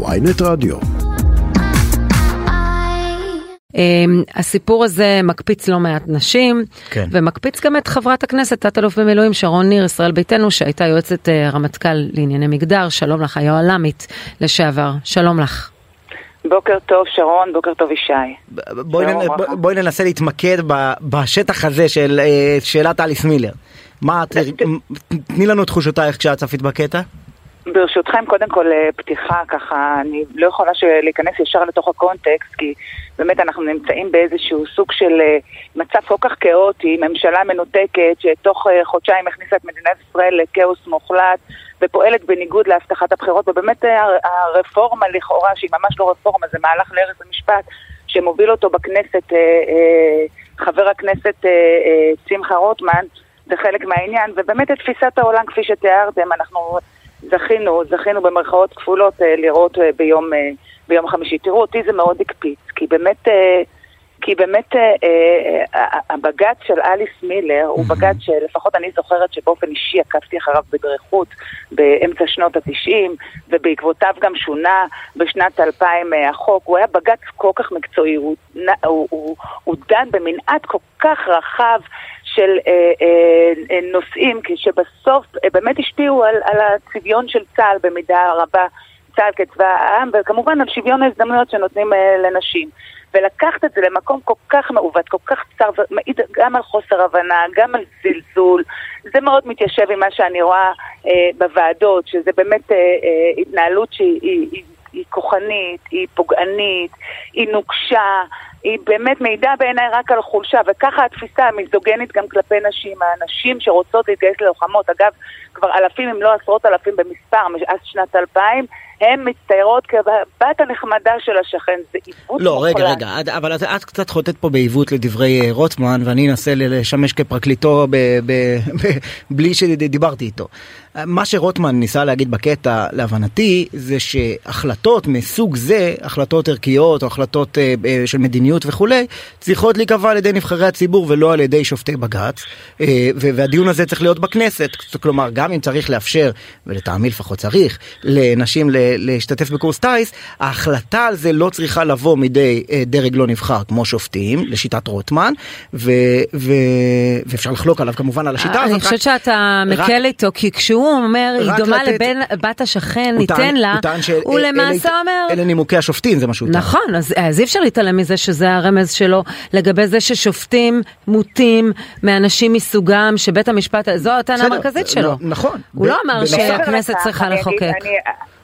ויינט רדיו. אמ, הסיפור הזה מקפיץ לא מעט נשים, כן. ומקפיץ גם את חברת הכנסת, תת-אלוף במילואים שרון ניר, ישראל ביתנו, שהייתה יועצת אה, רמטכ"ל לענייני מגדר, שלום לך, היוהל"מית לשעבר, שלום לך. בוקר טוב שרון, בוקר טוב ישי. בואי נ- בואי ננסה להתמקד ב- בשטח הזה של אה, שאלת אליס מילר. מה, את- תני לנו את תחושותייך כשאת צפית בקטע. ברשותכם, קודם כל אה, פתיחה ככה, אני לא יכולה להיכנס ישר לתוך הקונטקסט, כי באמת אנחנו נמצאים באיזשהו סוג של אה, מצב כל כך כאוטי, ממשלה מנותקת שתוך אה, חודשיים הכניסה את מדינת ישראל לכאוס מוחלט ופועלת בניגוד להבטחת הבחירות, ובאמת הר- הרפורמה לכאורה, שהיא ממש לא רפורמה, זה מהלך להרס המשפט, שמוביל אותו בכנסת חבר הכנסת שמחה רוטמן, זה חלק מהעניין, ובאמת את תפיסת העולם כפי שתיארתם, אנחנו זכינו, זכינו במרכאות כפולות אה, לראות אה, ביום, אה, ביום חמישי. תראו, אותי זה מאוד הקפיץ, כי באמת, כי באמת הבג"ץ של אליס מילר הוא בג"ץ שלפחות אני זוכרת שבאופן אישי עקבתי אחריו בדריכות באמצע שנות התשעים, ובעקבותיו גם שונה בשנת 2000 אה, החוק. הוא היה בג"ץ כל כך מקצועי, הוא, הוא, הוא, הוא דן במנעד כל כך רחב של אה, אה, נושאים שבסוף אה, באמת השפיעו על, על הצביון של צה"ל במידה רבה, צה"ל כצבא העם, וכמובן על שוויון ההזדמנויות שנותנים אה, לנשים. ולקחת את זה למקום כל כך מעוות, כל כך צר, ומעיד גם על חוסר הבנה, גם על זלזול. זה מאוד מתיישב עם מה שאני רואה אה, בוועדות, שזה באמת אה, אה, התנהלות שהיא היא, כוחנית, היא פוגענית, היא נוקשה, היא באמת מעידה בעיניי רק על חולשה, וככה התפיסה המיזוגנית גם כלפי נשים, הנשים שרוצות להתגייס ללוחמות, אגב, כבר אלפים אם לא עשרות אלפים במספר, מאז שנת 2000, הן מצטיירות כבת הנחמדה של השכן, זה עיוות לא, רגע, מוחלט. רגע, את- אבל את- את קצת חוטאת פה בעיוות לדברי אה, רוטמן, ואני אנסה לשמש כפרקליטו ב- ב- ב- בלי שדיברתי איתו. מה שרוטמן ניסה להגיד בקטע, להבנתי, זה שהחלטות מסוג זה, החלטות ערכיות או החלטות אה, אה, של מדיניות וכולי, צריכות להיקבע על ידי נבחרי הציבור ולא על ידי שופטי בג"ץ, אה, והדיון הזה צריך להיות בכנסת, כלומר, גם אם צריך לאפשר, ולטעמי לפחות צריך, לנשים ל- להשתתף בקורס טיס, ההחלטה על זה לא צריכה לבוא מידי אה, דרג לא נבחר כמו שופטים, לשיטת רוטמן, ו- ו- ואפשר לחלוק עליו כמובן על השיטה הזאת. אני חושבת שאתה רק- מקל איתו, כי כשהוא אומר, היא דומה לתת- לבן בת השכן, ניתן לה, הוא למעשה אומר... אלה נימוקי השופטים, זה מה שהוא טען. נכון, אז, אז אי אפשר להתעלם מזה שזה הרמז שלו לגבי זה ששופטים מוטים מאנשים מסוגם, שבית המשפט, זו הטענה המרכזית לא, שלו. נכון. הוא ב- לא אמר שהכנסת צריכה לחוקק.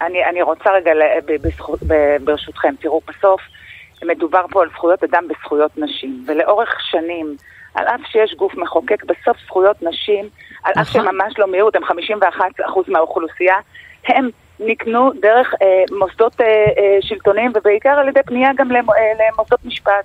אני, אני, רוצה רגע, בזכות- ברשותכם, תראו, בסוף מדובר פה על זכויות אדם וזכויות נשים, ולאורך שנים, על אף שיש גוף מחוקק, בסוף זכויות נשים, על אף נכון. שהם ממש לא מיעוט, הם 51% מהאוכלוסייה, הם נקנו דרך אה, מוסדות אה, אה, שלטוניים, ובעיקר על ידי פנייה גם אה, למוסדות משפט.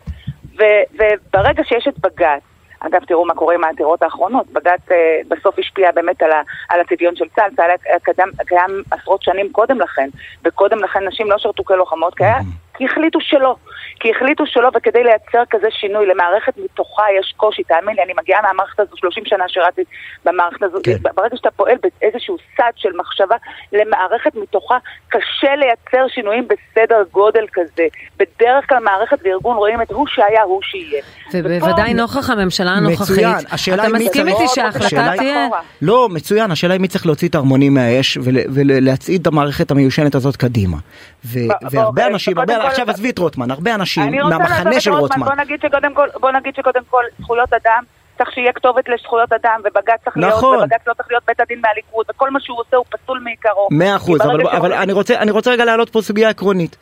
ו, וברגע שיש את בג"ץ, אגב, תראו מה קורה עם העתירות האחרונות. בג"ץ אה, בסוף השפיע באמת על, על הצביון של צה"ל. צה"ל קיים עשרות שנים קודם לכן, וקודם לכן נשים לא שירתו כלוחמות, כי, היה, כי החליטו שלא. כי החליטו שלא, וכדי לייצר כזה שינוי למערכת מתוכה יש קושי. תאמין לי, אני מגיעה מהמערכת הזו, 30 שנה שירתי במערכת הזו. כן. ברגע שאתה פועל באיזשהו סד של מחשבה למערכת מתוכה, קשה לייצר שינויים בסדר גודל כזה. בדרך כלל מערכת וארגון רואים את הוא שהיה, הוא שיהיה. ובוודאי ופה- נוכח הממשלה הנוכחית. מצוין, השאלה אתה מסכים איתי שההחלטה תהיה... אחורה. לא, מצוין, השאלה היא מי צריך להוציא את הערמונים מהאש ול- ולהצעיד את המערכת המיושנת הזאת קדימה. ו- ב- והרבה אנשים, הרבה, עכשיו עזבי את רוטמן, הרבה אנשים מהמחנה של רוטמן. בוא נגיד שקודם כל, בוא נגיד שקודם כל זכויות אדם, צריך שיהיה כתובת לזכויות אדם, ובג"ץ צריך נכון. להיות, ובג"ץ לא צריך להיות בית הדין מהליכוד, וכל מה שהוא עושה הוא פסול מעיקרו. מאה אחוז, אבל, אבל שהוא- אני, רוצה, אני רוצה רגע להעלות פה סוגיה עקרונית.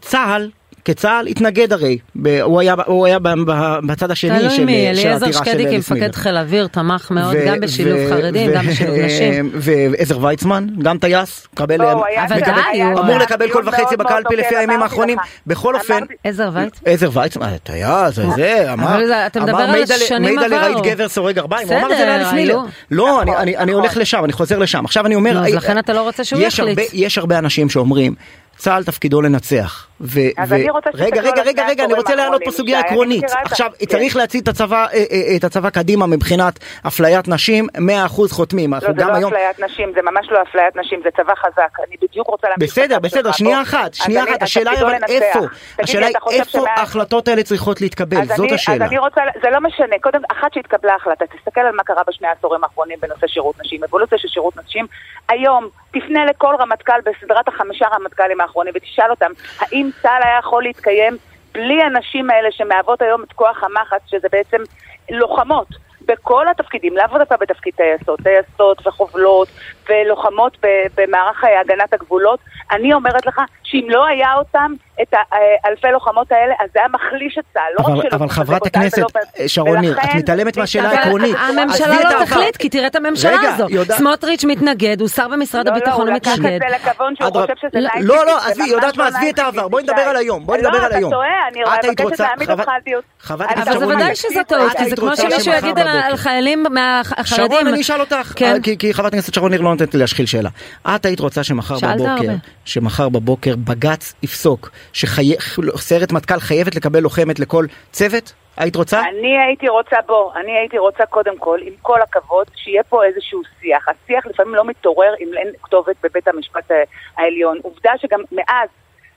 צה"ל, כצה"ל, התנגד הרי, ב, הוא היה, הוא היה ב, ב, בצד השני של, תלוי מי, של אליעזר העתירה של שקדי אליס מילר. כמפקד חיל אוויר תמך מאוד ו- גם בשילוב ו- חרדים, ו- גם בשילוב נשים. ועזר ויצמן, גם טייס, קבל, לא, הוא- אמור היה לקבל קול וחצי בקלפי לפי הימים האחרונים. בכל אופן, עזר וייץ? עזר ויצמן, טייס, זה, אמר, אתה מדבר אמר על שנים מעיד על עברו. ראית גבר סורג ארבעים, הוא אמר את זה לאליס מילר. לא, אני- נכון, אני- אני נכון. הולך לשם, אני חוזר לשם. עכשיו אני אומר, אז אה, לכן אתה לא רוצה שהוא יש יחליט. יש הרבה אנשים שאומרים, צה"ל תפקידו לנצח. ו- אז ו- אני רוצה רגע, רגע, רגע, רגע, אני רוצה להעלות פה סוגיה עקרונית. עכשיו, כן. צריך להצעיד את הצבא, אה, אה, את הצבא קדימה מבחינת אפליית נשים, 100% חותמים. לא, זה לא היום... אפליית נשים, זה ממש לא אפליית נשים, זה צבא חזק. אני בדיוק רוצה להמשיך בסדר, בסדר, שנייה. אחת, שנייה אחת, השאלה היא אבל. איפה, השאלה היא איפה ההחלטות האלה צריכות להתקבל, זאת השאלה. אז אני רוצה, זה לא משנה, קודם, אחת שהתקבלה החלטה, תסתכל על מה קרה בשני העשורים האחרונים בנושא שירות נשים, אבולוציה של שירות נשים. היום, תפנה לכל רמטכ"ל בסדרת החמישה רמטכ"לים האחרונים ותשאל אותם, האם צה"ל היה יכול להתקיים בלי הנשים האלה שמהוות היום את כוח המחץ, שזה בעצם לוחמות. בכל התפקידים, לאו דווקא בתפקיד טייסות, טייסות וחובלות ולוחמות במערך הגנת הגבולות. אני אומרת לך שאם לא היה אותם, את האלפי לוחמות האלה, אז זה היה מחליש את צה"ל. לא אבל- רק שלא אבל חברת הכנסת, ולא- אה, שרון ניר, את מתעלמת מהשאלה העקרונית. הממשלה לא. תחליט, כי תראה את הממשלה רגע, הזאת. יודעת- סמוטריץ' מתנגד, הוא שר במשרד לא, לא, הביטחון, הוא הוא לקח את מתנגד. זה לכיוון שהוא. חושב שזה לא, 90-50, לא, לא, עזבי, יודעת מה, לא עזבי את 90-50, העבר, בואי. נדבר על היום, בואי נדבר לא, על היום. אתה טועה, אני מבקשת להעמיד אותך על דיון. אבל בוודאי שזה טעות, כי זה כמו שמישהו יגיד על- חיילים מהחרדים. שרון, אני אשאל אותך, כן. כי, חברת הכנסת שרון ניר לא נותנת לי להשחיל שאלה. את היית רוצה שמחר בבוקר. שמחר בבוקר בג"ץ יפסוק שסיירת מטכ"ל חייבת לקבל לוחמת לכל צוות? היית רוצה? אני הייתי רוצה, בוא, אני הייתי רוצה קודם כל, עם כל הכבוד, שיהיה פה איזשהו שיח. השיח לפעמים לא מתעורר אם אין כתובת בבית המשפט ה- העליון. עובדה שגם מאז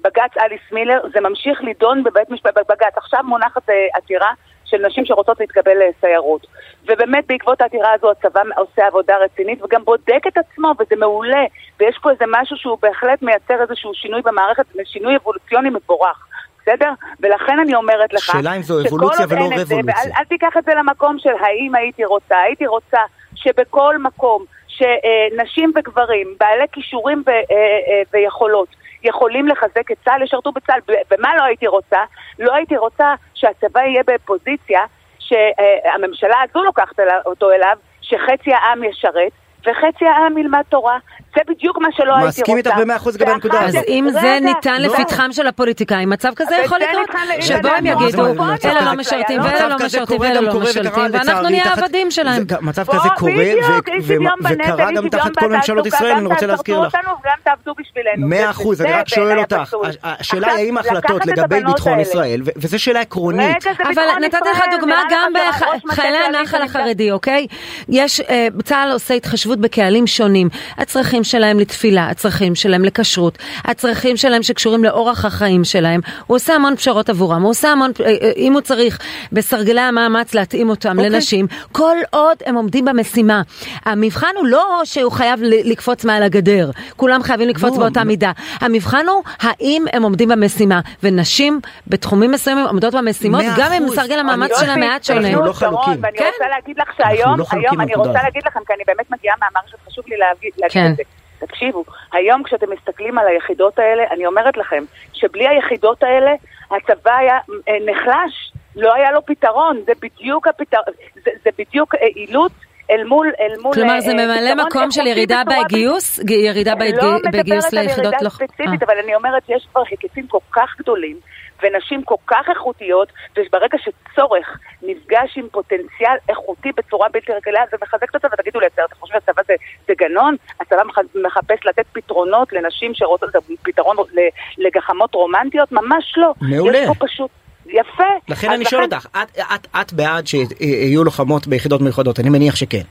בג"ץ אליס מילר, זה ממשיך לידון בבית משפט, בבג"ץ. עכשיו מונחת אה, עתירה של נשים שרוצות להתקבל לסיירות. ובאמת בעקבות העתירה הזו הצבא עושה עבודה רצינית וגם בודק את עצמו, וזה מעולה. ויש פה איזה משהו שהוא בהחלט מייצר איזשהו שינוי במערכת, שינוי אבולוציוני מבורך. בסדר? ולכן אני אומרת לך, שאלה אם זו אבולוציה ולא רבולוציה. ואל- אל תיקח את זה למקום של האם הייתי רוצה. הייתי רוצה שבכל מקום שנשים וגברים, בעלי כישורים ו- אה, אה, ויכולות, יכולים לחזק את צה"ל, ישרתו בצה"ל. ומה לא הייתי רוצה? לא הייתי רוצה שהצבא יהיה בפוזיציה שהממשלה הזו לוקחת אותו אליו, שחצי העם ישרת. וחצי העם ילמד תורה, זה בדיוק מה שלא הייתי רוצה. מסכים איתך במאה אחוז לגבי הנקודה הזאת. אז אם זה ניתן לא. לפתחם של הפוליטיקאים, מצב כזה יכול לקרות, ניתן- שבו הם רגע, יגידו, אלה לא משרתים ואלה לא משרתים ואלה לא משרתים, ואנחנו נהיה העבדים שלהם. מצב כזה קורה וקרה גם תחת כל ממשלות ישראל, אני רוצה להזכיר לך. תעשו אותנו וגם תעבדו בשבילנו. מאה אחוז, אני רק שואל אותך, השאלה היא האם ההחלטות לגבי ביטחון. ישראל, ו- וזו שאלה עקרונית. אבל נתתי לך דוגמה גם בחיילי הנחל החרדי, אוקיי? יש, אה, צה"ל עושה התחשבות בקהלים שונים. הצרכים שלהם לתפילה, הצרכים שלהם לכשרות, הצרכים שלהם שקשורים לאורח החיים שלהם. הוא עושה המון פשרות עבורם, הוא עושה המון, אה, אה, אם הוא צריך, בסרגלי המאמץ להתאים אותם אוקיי. לנשים, כל עוד הם עומדים במשימה. המבחן הוא לא שהוא חייב לקפוץ מעל הגדר, כולם חייבים לקפוץ לא, באותה לא. מידה. המבחן הוא האם הם עומדים במשימה, ונשים בתחומים מסוימים עומדות במשימות, גם אם. סרגל המאמץ אני- שלהם מעט אנחנו שונה. לא שרון, חלוקים. ואני כן. רוצה להגיד לך שהיום, לא חלוקים היום אני רוצה. להגיד לכם, כי אני באמת מגיעה מהמערכת, חשוב לי להגיד להגיד כן. את זה. תקשיבו, היום כשאתם מסתכלים על היחידות האלה, אני אומרת לכם, שבלי היחידות האלה, הצבא היה אה, נחלש, לא היה לו פתרון, זה בדיוק הפתרון, זה, זה בדיוק אה, אילוץ. אל מול, אל מול... כלומר זה אה, ממלא פתרון מקום של ירידה בצורה בגיוס? ירידה לא בהתג- בגיוס מדברת על ליחידות ירידה לא... ספציפית. אבל אני אומרת, יש כבר היקפים כל כך גדולים, ונשים כל כך איכותיות, וברגע שצורך נפגש עם פוטנציאל איכותי בצורה בלתי רגילה, זה מחזק את הצבא, תגידו לי, אתה חושב שהצבא זה, זה גנון? הצבא מח- מחפש לתת פתרונות לנשים שרוצות, פתרון לגחמות רומנטיות? ממש לא. מעולה. יש פה פשוט... יפה. לכן אני שואל אותך, את- את- את בעד שיהיו לוחמות ביחידות מיוחדות? אני מניח שכן.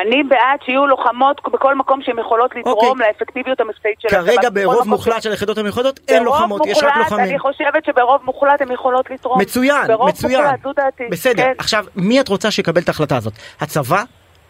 אני בעד שיהיו לוחמות בכל מקום שהן יכולות לתרום אוקיי. לאפקטיביות המבצעית של כרגע הצבא. בכל ברוב מוחלט של היחידות המיוחדות אין ברוב לוחמות, יש רק מוחלט, לוחמים. אני חושבת שברוב מוחלט הן יכולות לתרום. מצוין, ברוב מצוין. מוחלט, זו דעתי. בסדר, כן. עכשיו, מי את רוצה שיקבל את ההחלטה הזאת? הצבא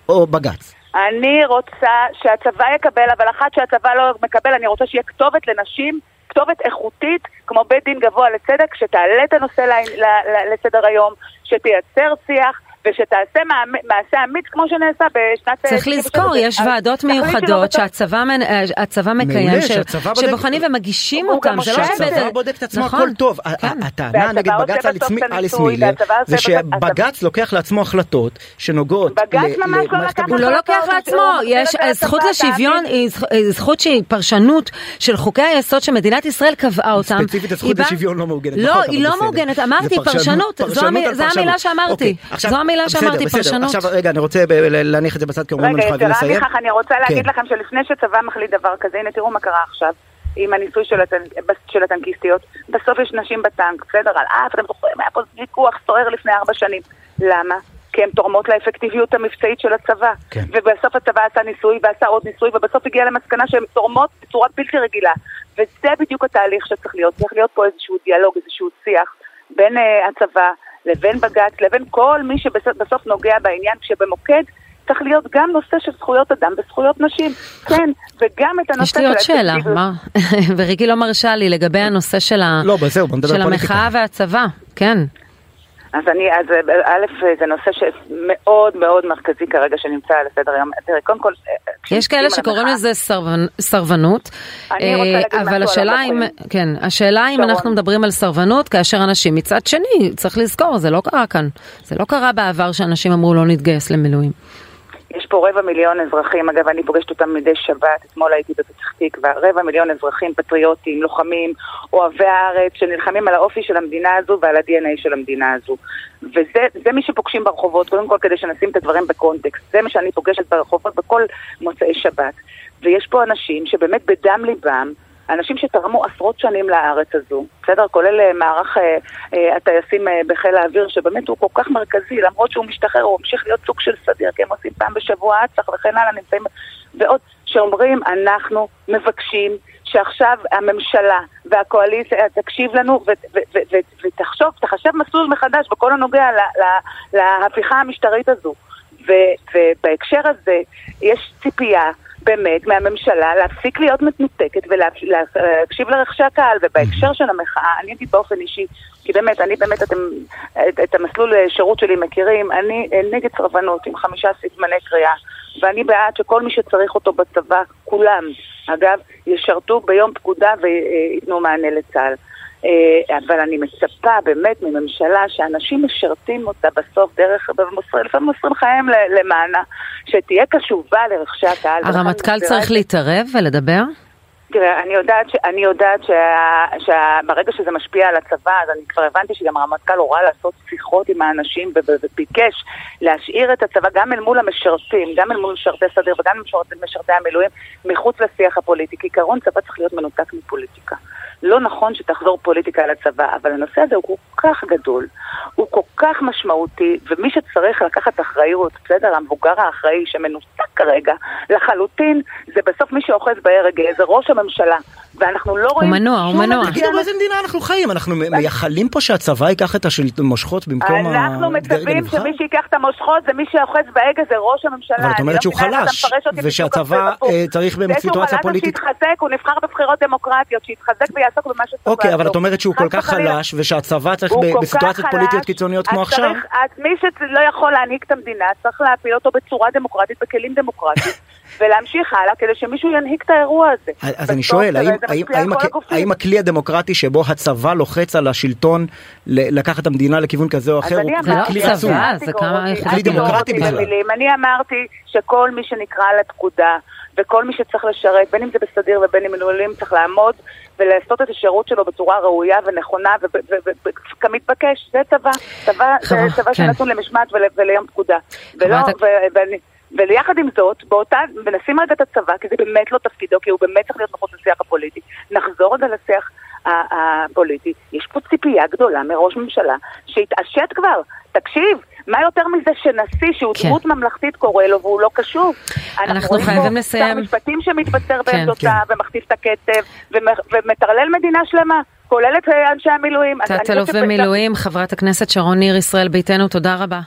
או בג"ץ? אני רוצה שהצבא יקבל, אבל אחת שהצבא לא מקבל, אני רוצה שיהיה כתובת לנשים, כתובת איכותית, כמו בית דין גבוה לצדק, שתעלה את הנושא ל- ל- ל- לסדר היום, שתייצר שיח. ושתעשה מעשה אמיץ כמו שנעשה בשנת... צריך 97. לזכור, יש ועדות מיוחדות. שהצבא מנ- אה, הצבא מקיים, מעולה, ש- שהצבא בודק- שבוחנים ומגישים אותם, זה לא שהצבא בודק את עצמו נכון, הכל טוב. כן. הטענה נגד בג"ץ אליס- מילר זה שבג"ץ לוקח לעצמו החלטות שנוגעות בג"ץ ל- ממש לא למערכת לקח הוא לא לוקח לעצמו, יש את זה זכות לשוויון. היא זכ- היא זכות שהיא פרשנות של חוקי היסוד שמדינת ישראל קבעה אותם. ספציפית הזכות לשוויון לא מעוגנת לא, היא לא. מעוגנת, אמרתי פרשנות- זו. המילה שאמרתי, אוקיי, עכשיו- זו המילה בסדר, שאמרתי, בסדר. פרשנות. עכשיו רגע, אני רוצה להניח את זה בצד כי אומרים רגע, לנו חייבים יתרה לסיים. מכך, אני רוצה להגיד כן. לכם שלפני שצבא מחליט דבר כזה, הנה תראו מה קרה עכשיו. עם הניסוי של, הטנ... של הטנקיסטיות, בסוף יש נשים בטנק, בסדר? על אף, אתם זוכרים, היה פה ויכוח סוער לפני ארבע שנים. למה? כי הן תורמות לאפקטיביות המבצעית של הצבא. כן. ובסוף הצבא עשה ניסוי ועשה עוד ניסוי, ובסוף הגיע למסקנה שהן תורמות בצורה בלתי רגילה. וזה בדיוק התהליך שצריך להיות. צריך להיות פה איזשהו דיאלוג, איזשהו שיח בין uh, הצבא לבין בג"ץ, לבין כל מי שבסוף נוגע בעניין, כשבמוקד צריך להיות גם נושא של זכויות אדם וזכויות נשים. כן, וגם את הנושא של... יש לי עוד שאלה, מה? וריקי לא מרשה לי לגבי הנושא של, ה... לא, בסדר, של. המחאה והצבא, כן. אז אני, אז א', זה נושא שמאוד מאוד מרכזי כרגע שנמצא על הסדר היום. תראה, קודם כל... יש כאלה שקוראים לזה סרבנ... סרבנות, אבל השאלה אם. כן, השאלה אם. אנחנו מדברים על סרבנות כאשר אנשים מצד שני, צריך לזכור, זה לא קרה כאן. זה לא קרה בעבר שאנשים אמרו לא נתגייס למילואים. יש פה רבע מיליון אזרחים, אגב, אני פוגשת אותם מדי שבת, אתמול הייתי בפתח תקווה, רבע מיליון אזרחים פטריוטים, לוחמים, אוהבי הארץ, שנלחמים על האופי של המדינה הזו ועל ה-DNA של המדינה הזו. וזה זה מי שפוגשים ברחובות, קודם כל כדי שנשים את הדברים בקונטקסט. זה מה שאני פוגשת ברחובות בכל מוצאי שבת. ויש פה אנשים שבאמת בדם ליבם, אנשים שתרמו עשרות שנים לארץ הזו, בסדר? כולל אה, מערך אה, אה, אה, בחיל האוויר, שבאמת הוא כל כך מרכזי, למרות שהוא משתחרר, הוא ממשיך להיות סוג של סדיר, כי הם עושים פעם בשבוע אצ"ח וכן הלאה, נמצאים... ועוד, שאומרים, אנחנו מבקשים שעכשיו הממשלה והקואליציה תקשיב לנו ותחשוב, תחשב מסלול מחדש בכל הנוגע ל- ל- להפיכה המשטרית הזו. ובהקשר הזה יש ציפייה באמת מהממשלה להפסיק להיות מנותקת ולהקשיב לרחשי הקהל, ובהקשר של המחאה, אני אגיד באופן אישי, כי באמת, אני באמת, אתם את, את המסלול שירות שלי מכירים, אני אה, נגד סרבנות עם חמישה סימני קריאה, ואני בעד שכל מי שצריך אותו בצבא, כולם, אגב, ישרתו ביום פקודה וייתנו מענה לצה"ל. אה, אבל אני מצפה באמת מממשלה שאנשים משרתים אותה בסוף דרך, לפעמים מוסרים חייהם למענה, שתהיה קשובה לרחשי הקהל. הרמטכ"ל צריך. להתערב ולדבר? תראה, אני יודעת, ש... אני יודעת שה... שברגע שזה משפיע על הצבא, אז אני כבר הבנתי שגם הרמטכ"ל הורה לעשות שיחות עם האנשים ו- וביקש להשאיר את הצבא גם אל מול המשרתים, גם אל מול משרתי סדיר וגם אל משרתי, המילואים, מחוץ לשיח הפוליטי. כעיקרון צבא צריך להיות מנותק מפוליטיקה. לא נכון שתחזור פוליטיקה לצבא, אבל הנושא הזה הוא כל כך גדול, הוא כל כך משמעותי, ומי שצריך לקחת אחריות, בסדר, המבוגר האחראי שמנותק כרגע לחלוטין, זה בסוף מי שאוחז בהרג, זה ראש הממשלה, ואנחנו לא רואים... מנוע, הוא מנוע. תגידו באיזה מדינה אנחנו חיים? אנחנו מייחלים פה שהצבא ייקח את המושכות במקום אנחנו הדרג מצפים הנבחר? שמי שייקח את המושכות זה מי שאוחז בהגה זה ראש הממשלה. אבל את אומרת לא שהוא חלש, ושהצבא. אה, צריך באמת סיטואציה פוליטית- זה שהוא חלש שיתחזק, הוא נבחר בבחירות דמוקרטיות, שיתחזק ויעסוק במה שצריך אוקיי, אבל. את אומרת שהוא כל כך. חלש, ושהצבא צריך הוא בסיטואציות פוליטיות קיצוניות כמו עכשיו? אז מי שלא יכול להנהיג את המדינה, צריך להפיל אותו בצורה דמוקרטית, בכלים דמוקרטיים, ולהמשיך הלאה כדי שמישהו ינהיג את האירוע הזה. אז אני שואל, האם- האם- על כל הכ- הגופים. האם הכלי הדמוקרטי שבו הצבא לוחץ על השלטון ל- לקחת את המדינה לכיוון כזה או אחר, הוא לא כלי עצום? זה כלי דמוקרטי בכלל. אני אמרתי שכל מי שנקרא לפקודה, וכל מי שצריך לשרת, בין אם זה בסדיר ובין אם במילואים, צריך לעמוד ולעשות את השירות שלו בצורה ראויה ונכונה וכמתבקש. זה צבא. צבא צבא כן. שנתון למשמעת ול- וליום פקודה. ולא, ואני- ויחד עם זאת, באותה, ונשים רגע את הצבא, כי זה באמת לא תפקידו, כי הוא באמת צריך להיות מחוץ לשיח הפוליטי. נחזור רגע לשיח הפוליטי. יש פה ציפייה גדולה מראש ממשלה שיתעשת כבר. תקשיב, מה יותר מזה שנשיא שהוא כן. דמות ממלכתית קורא לו והוא לא קשוב? אנחנו רואים חייבים לסיים. שר משפטים שמתבצר כן, בעמדותיו כן. ומכתיב את הקצב ומ- ומטרלל מדינה שלמה, כולל את אה, אנשי המילואים. תת-אלוף במילואים, חברת הכנסת שרון ניר, ישראל ביתנו, תודה רבה.